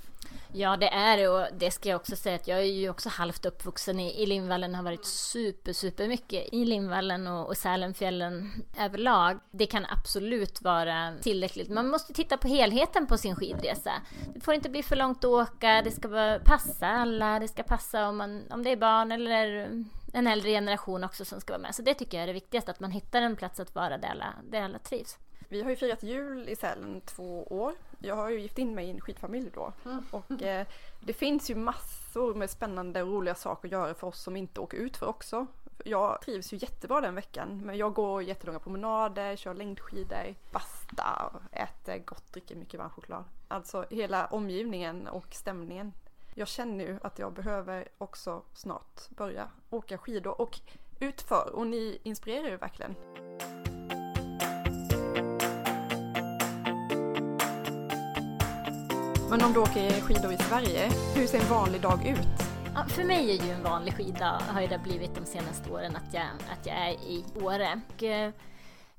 Ja, det är det och det ska jag också säga att jag är ju också halvt uppvuxen i, i Lindvallen, har varit super, super mycket i Lindvallen och, och Sälenfjällen överlag. Det kan absolut vara tillräckligt. Man måste titta på helheten på sin skidresa. Det får inte bli för långt att åka, det ska passa alla, det ska passa om, man, om det är barn eller en äldre generation också som ska vara med. Så det tycker jag är det viktigaste, att man hittar en plats att vara där alla, där alla trivs. Vi har ju firat jul i Sälen två år. Jag har ju gift in mig i en skidfamilj då. Mm. Och eh, det finns ju massor med spännande och roliga saker att göra för oss som inte åker ut för också. Jag trivs ju jättebra den veckan. Men jag går jättelånga promenader, kör längdskidor, basta, äter gott, dricker mycket varm choklad. Alltså hela omgivningen och stämningen. Jag känner ju att jag behöver också snart börja åka skidor och utför och ni inspirerar ju verkligen. Men om du åker skidor i Sverige, hur ser en vanlig dag ut? Ja, för mig är ju en vanlig skiddag, har ju det blivit de senaste åren, att jag, att jag är i Åre. Och, eh,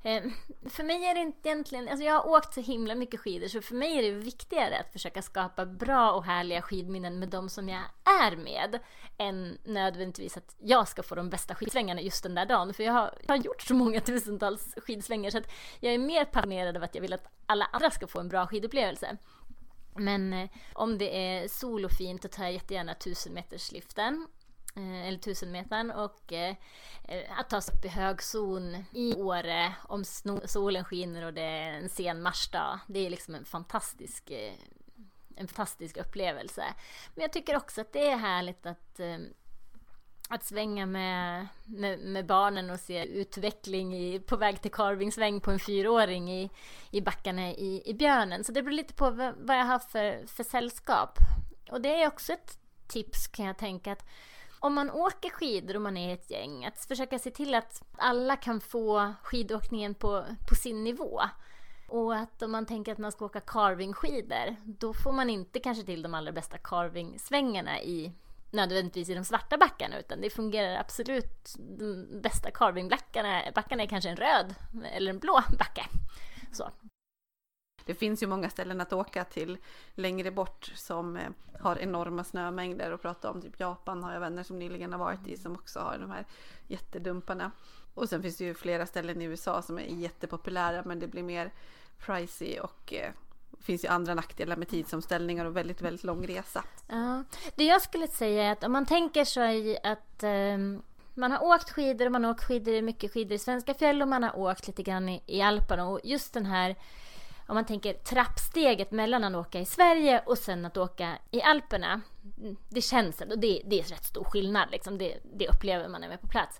eh, för mig är det inte egentligen, alltså jag har åkt så himla mycket skidor så för mig är det viktigare att försöka skapa bra och härliga skidminnen med de som jag är med än nödvändigtvis att jag ska få de bästa skidsvängarna just den där dagen. För jag har, jag har gjort så många tusentals skidsvängar så att jag är mer passionerad av att jag vill att alla andra ska få en bra skidupplevelse. Men eh, om det är sol och fint då tar jag jättegärna 1000 meters liften. Eh, eller 1000 metern och eh, eh att ta sig upp i högzon i Åre om solen skiner och det är en sen marsdag. Det är liksom en fantastisk eh, en fantastisk upplevelse. Men jag tycker också att det är härligt att eh, att svänga med, med, med, barnen och se utveckling i, på väg till carvingsväng på en fyraåring i, i backarna i, i björnen. Så det beror lite på vad, vad jag har för, för sällskap. Och det är också ett tips kan jag tänka att om man åker skidor och man är ett gäng, att försöka se till att alla kan få skidåkningen på, på sin nivå. Och att om man tänker att man ska åka carvingskidor, då får man inte kanske till de allra bästa carvingsvängarna i nödvändigtvis i de svarta backarna utan det fungerar absolut. De bästa carvingbackarna backarna är kanske en röd eller en blå backe. Så. Det finns ju många ställen att åka till längre bort som eh, har enorma snömängder och prata om typ Japan har jag vänner som nyligen har varit i som också har de här jättedumparna. Och sen finns det ju flera ställen i USA som är jättepopulära men det blir mer pricey och eh, det finns ju andra nackdelar med tidsomställningar och väldigt, väldigt lång resa. Ja, det jag skulle säga är att om man tänker sig att um, man har åkt skidor och man har åkt skidor, mycket skidor i svenska fjäll och man har åkt lite grann i, i Alperna och just den här om man tänker trappsteget mellan att åka i Sverige och sen att åka i Alperna. Mm, det känns och det, det är rätt stor skillnad liksom. Det, det upplever man när man är på plats.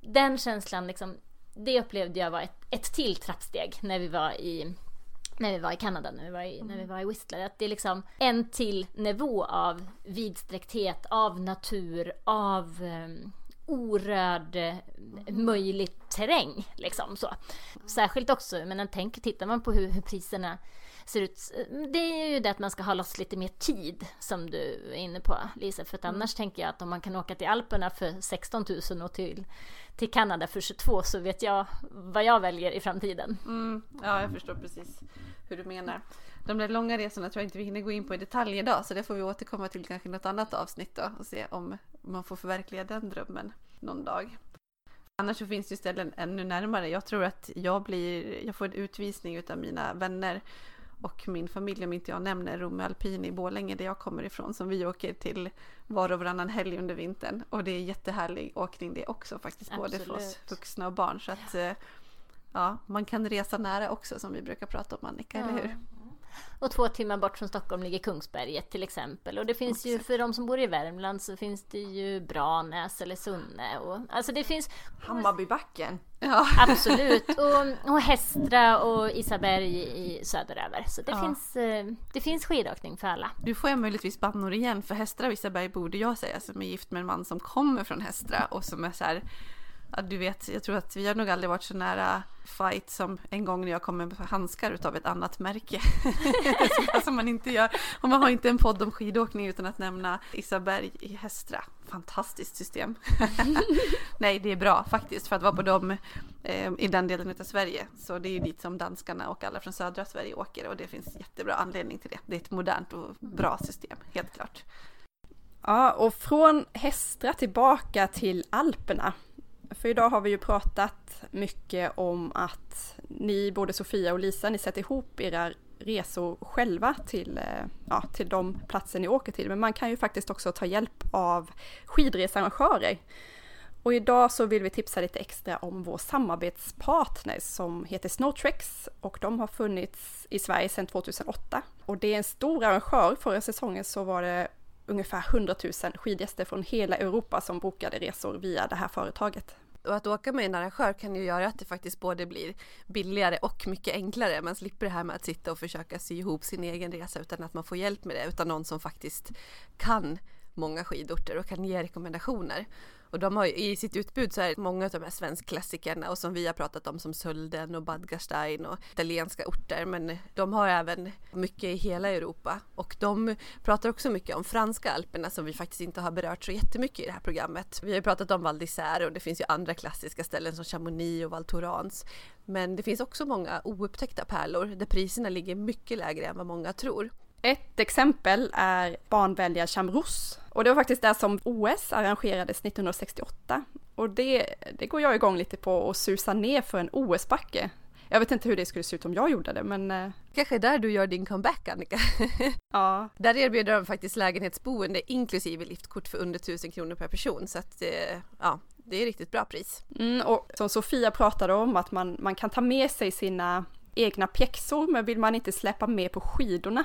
Den känslan liksom, det upplevde jag var ett, ett till trappsteg när vi var i när vi var i Kanada, när vi var i, när vi var i Whistler. Att det är liksom en till nivå av vidsträckthet, av natur, av, um, orörd eh, möjlig terräng. Liksom, så. Särskilt också, men tänk, tittar man på hur, hur priserna ser ut. Det är ju det att man ska ha loss lite mer tid som du är inne på Lisa. För att mm. annars tänker jag att om man kan åka till Alperna för 16 000 och till, till Kanada för 22 så vet jag vad jag väljer i framtiden. Mm, ja, jag förstår precis hur du menar. De där långa resorna tror jag inte vi hinner gå in på i detalj idag så det får vi återkomma till kanske något annat avsnitt då och se om man får förverkliga den drömmen någon dag. Annars så finns det ställen ännu närmare. Jag tror att jag blir, jag får en utvisning utav mina vänner och min familj, om inte jag nämner Romme Alpin i Bålänge där jag kommer ifrån, som vi åker till var och varannan helg under vintern. Och det är jättehärlig åkning det också faktiskt, Absolut. både för oss vuxna och barn. Så att eh, ja, man kan resa nära också som vi brukar prata om Annika, ja. eller hur? Och två timmar bort från Stockholm ligger Kungsberget till exempel. Och det finns Exakt. ju för de som bor i Värmland så finns det ju Branäs eller Sunne. Och, alltså det finns Hammarbybacken. Ja. Absolut. Och, och Hästra och Isaberg i söderöver. Så det, ja. finns, eh, det finns skidåkning för alla. Nu får jag möjligtvis bannor igen för Hästra och Isaberg borde jag säga som är gift med en man som kommer från Hästra och som är så här Ja, du vet, jag tror att vi har nog aldrig varit så nära fight som en gång när jag kom med handskar utav ett annat märke. som alltså, man inte gör. Och man har inte en podd om skidåkning utan att nämna Isaberg i Hästra. Fantastiskt system. Nej, det är bra faktiskt för att vara på dem eh, i den delen av Sverige. Så det är ju dit som danskarna och alla från södra Sverige åker och det finns jättebra anledning till det. Det är ett modernt och bra system, helt klart. Ja, och från Hästra tillbaka till Alperna. För idag har vi ju pratat mycket om att ni, både Sofia och Lisa, ni sätter ihop era resor själva till, eh, ja, till de platser ni åker till. Men man kan ju faktiskt också ta hjälp av skidresearrangörer. Och idag så vill vi tipsa lite extra om vår samarbetspartner som heter Snowtrex och de har funnits i Sverige sedan 2008. Och det är en stor arrangör. Förra säsongen så var det ungefär 100 000 skidgäster från hela Europa som bokade resor via det här företaget. Och att åka med en arrangör kan ju göra att det faktiskt både blir billigare och mycket enklare. Man slipper det här med att sitta och försöka sy ihop sin egen resa utan att man får hjälp med det, utan någon som faktiskt kan många skidorter och kan ge rekommendationer. Och de har i sitt utbud så är det många av de här svenskklassikerna och som vi har pratat om som Sölden och Bad Gastein och italienska orter. Men de har även mycket i hela Europa och de pratar också mycket om franska alperna som vi faktiskt inte har berört så jättemycket i det här programmet. Vi har ju pratat om Val d'Isère och det finns ju andra klassiska ställen som Chamonix och Val Thorens. Men det finns också många oupptäckta pärlor där priserna ligger mycket lägre än vad många tror. Ett exempel är barnvänliga Chamros. Och det var faktiskt där som OS arrangerades 1968. Och det, det går jag igång lite på att susa ner för en OS-backe. Jag vet inte hur det skulle se ut om jag gjorde det men... Eh, Kanske där du gör din comeback Annika? ja. Där erbjuder de faktiskt lägenhetsboende inklusive liftkort för under 1000 kronor per person så att eh, ja, det är riktigt bra pris. Mm, och som Sofia pratade om att man, man kan ta med sig sina egna pjäxor, men vill man inte släppa med på skidorna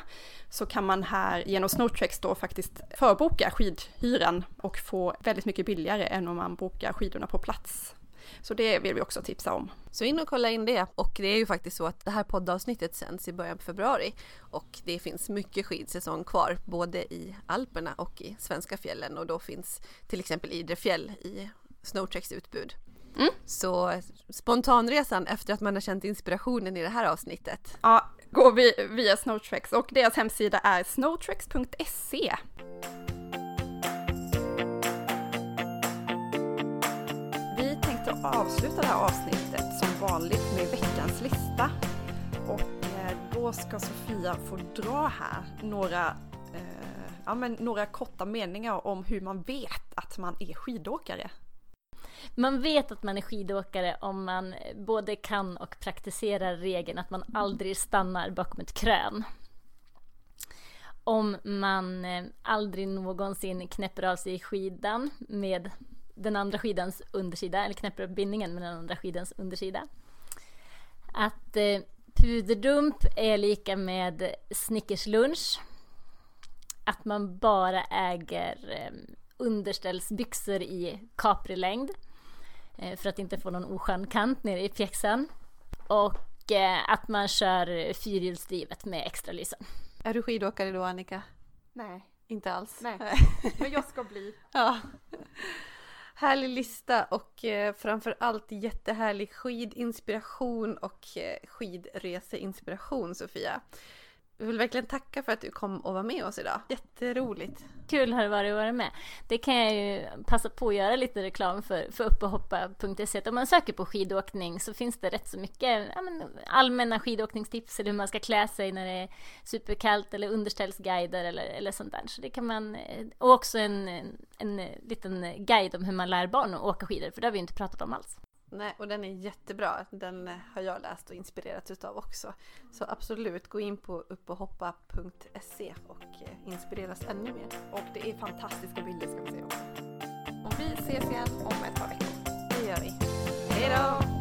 så kan man här genom Snowtrex då faktiskt förboka skidhyran och få väldigt mycket billigare än om man bokar skidorna på plats. Så det vill vi också tipsa om. Så in och kolla in det. Och det är ju faktiskt så att det här poddavsnittet sänds i början på februari och det finns mycket skidsäsong kvar både i Alperna och i svenska fjällen och då finns till exempel Idre fjäll i Snowtreks utbud. Mm. Så spontanresan efter att man har känt inspirationen i det här avsnittet. Ja, går vi via Snowtrex och deras hemsida är snowtrex.se. Vi tänkte avsluta det här avsnittet som vanligt med veckans lista. Och eh, då ska Sofia få dra här några eh, ja, men några korta meningar om hur man vet att man är skidåkare. Man vet att man är skidåkare om man både kan och praktiserar regeln att man aldrig stannar bakom ett krön. Om man eh, aldrig någonsin knäpper av sig skidan med den andra skidans undersida, eller knäpper upp bindningen med den andra skidans undersida. Att eh, puderdump är lika med Snickerslunch. Att man bara äger eh, underställsbyxor i Capri-längd. Eh, för att inte få någon oskön kant nere i pjäxan. Och eh, att man kör fyrhjulsdrivet med extra lysen. Är du skidåkare då Annika? Nej. Inte alls? Nej, men jag ska bli. ja. Härlig lista och eh, framför allt jättehärlig skidinspiration och eh, skidreseinspiration Sofia. Jag vill verkligen tacka för att du kom och var med oss idag. Jätteroligt. Kul har det varit att vara med. Det kan jag ju passa på att göra lite reklam för, för uppehoppa.se. Om man söker på skidåkning så finns det rätt så mycket ja, men, allmänna skidåkningstips eller hur man ska klä sig när det är superkallt eller underställsguider eller, eller sånt där. Så det kan man, eh, och också en, en, en liten guide om hur man lär barn att åka skidor, för det har vi inte pratat om alls. Nej, och den är jättebra. Den har jag läst och inspirerats utav också. Så absolut, gå in på uppochoppa.se och eh, inspireras ännu mer. Och det är fantastiska bilder ska vi se också. Och vi ses igen om ett par veckor. Det gör vi. Hej då!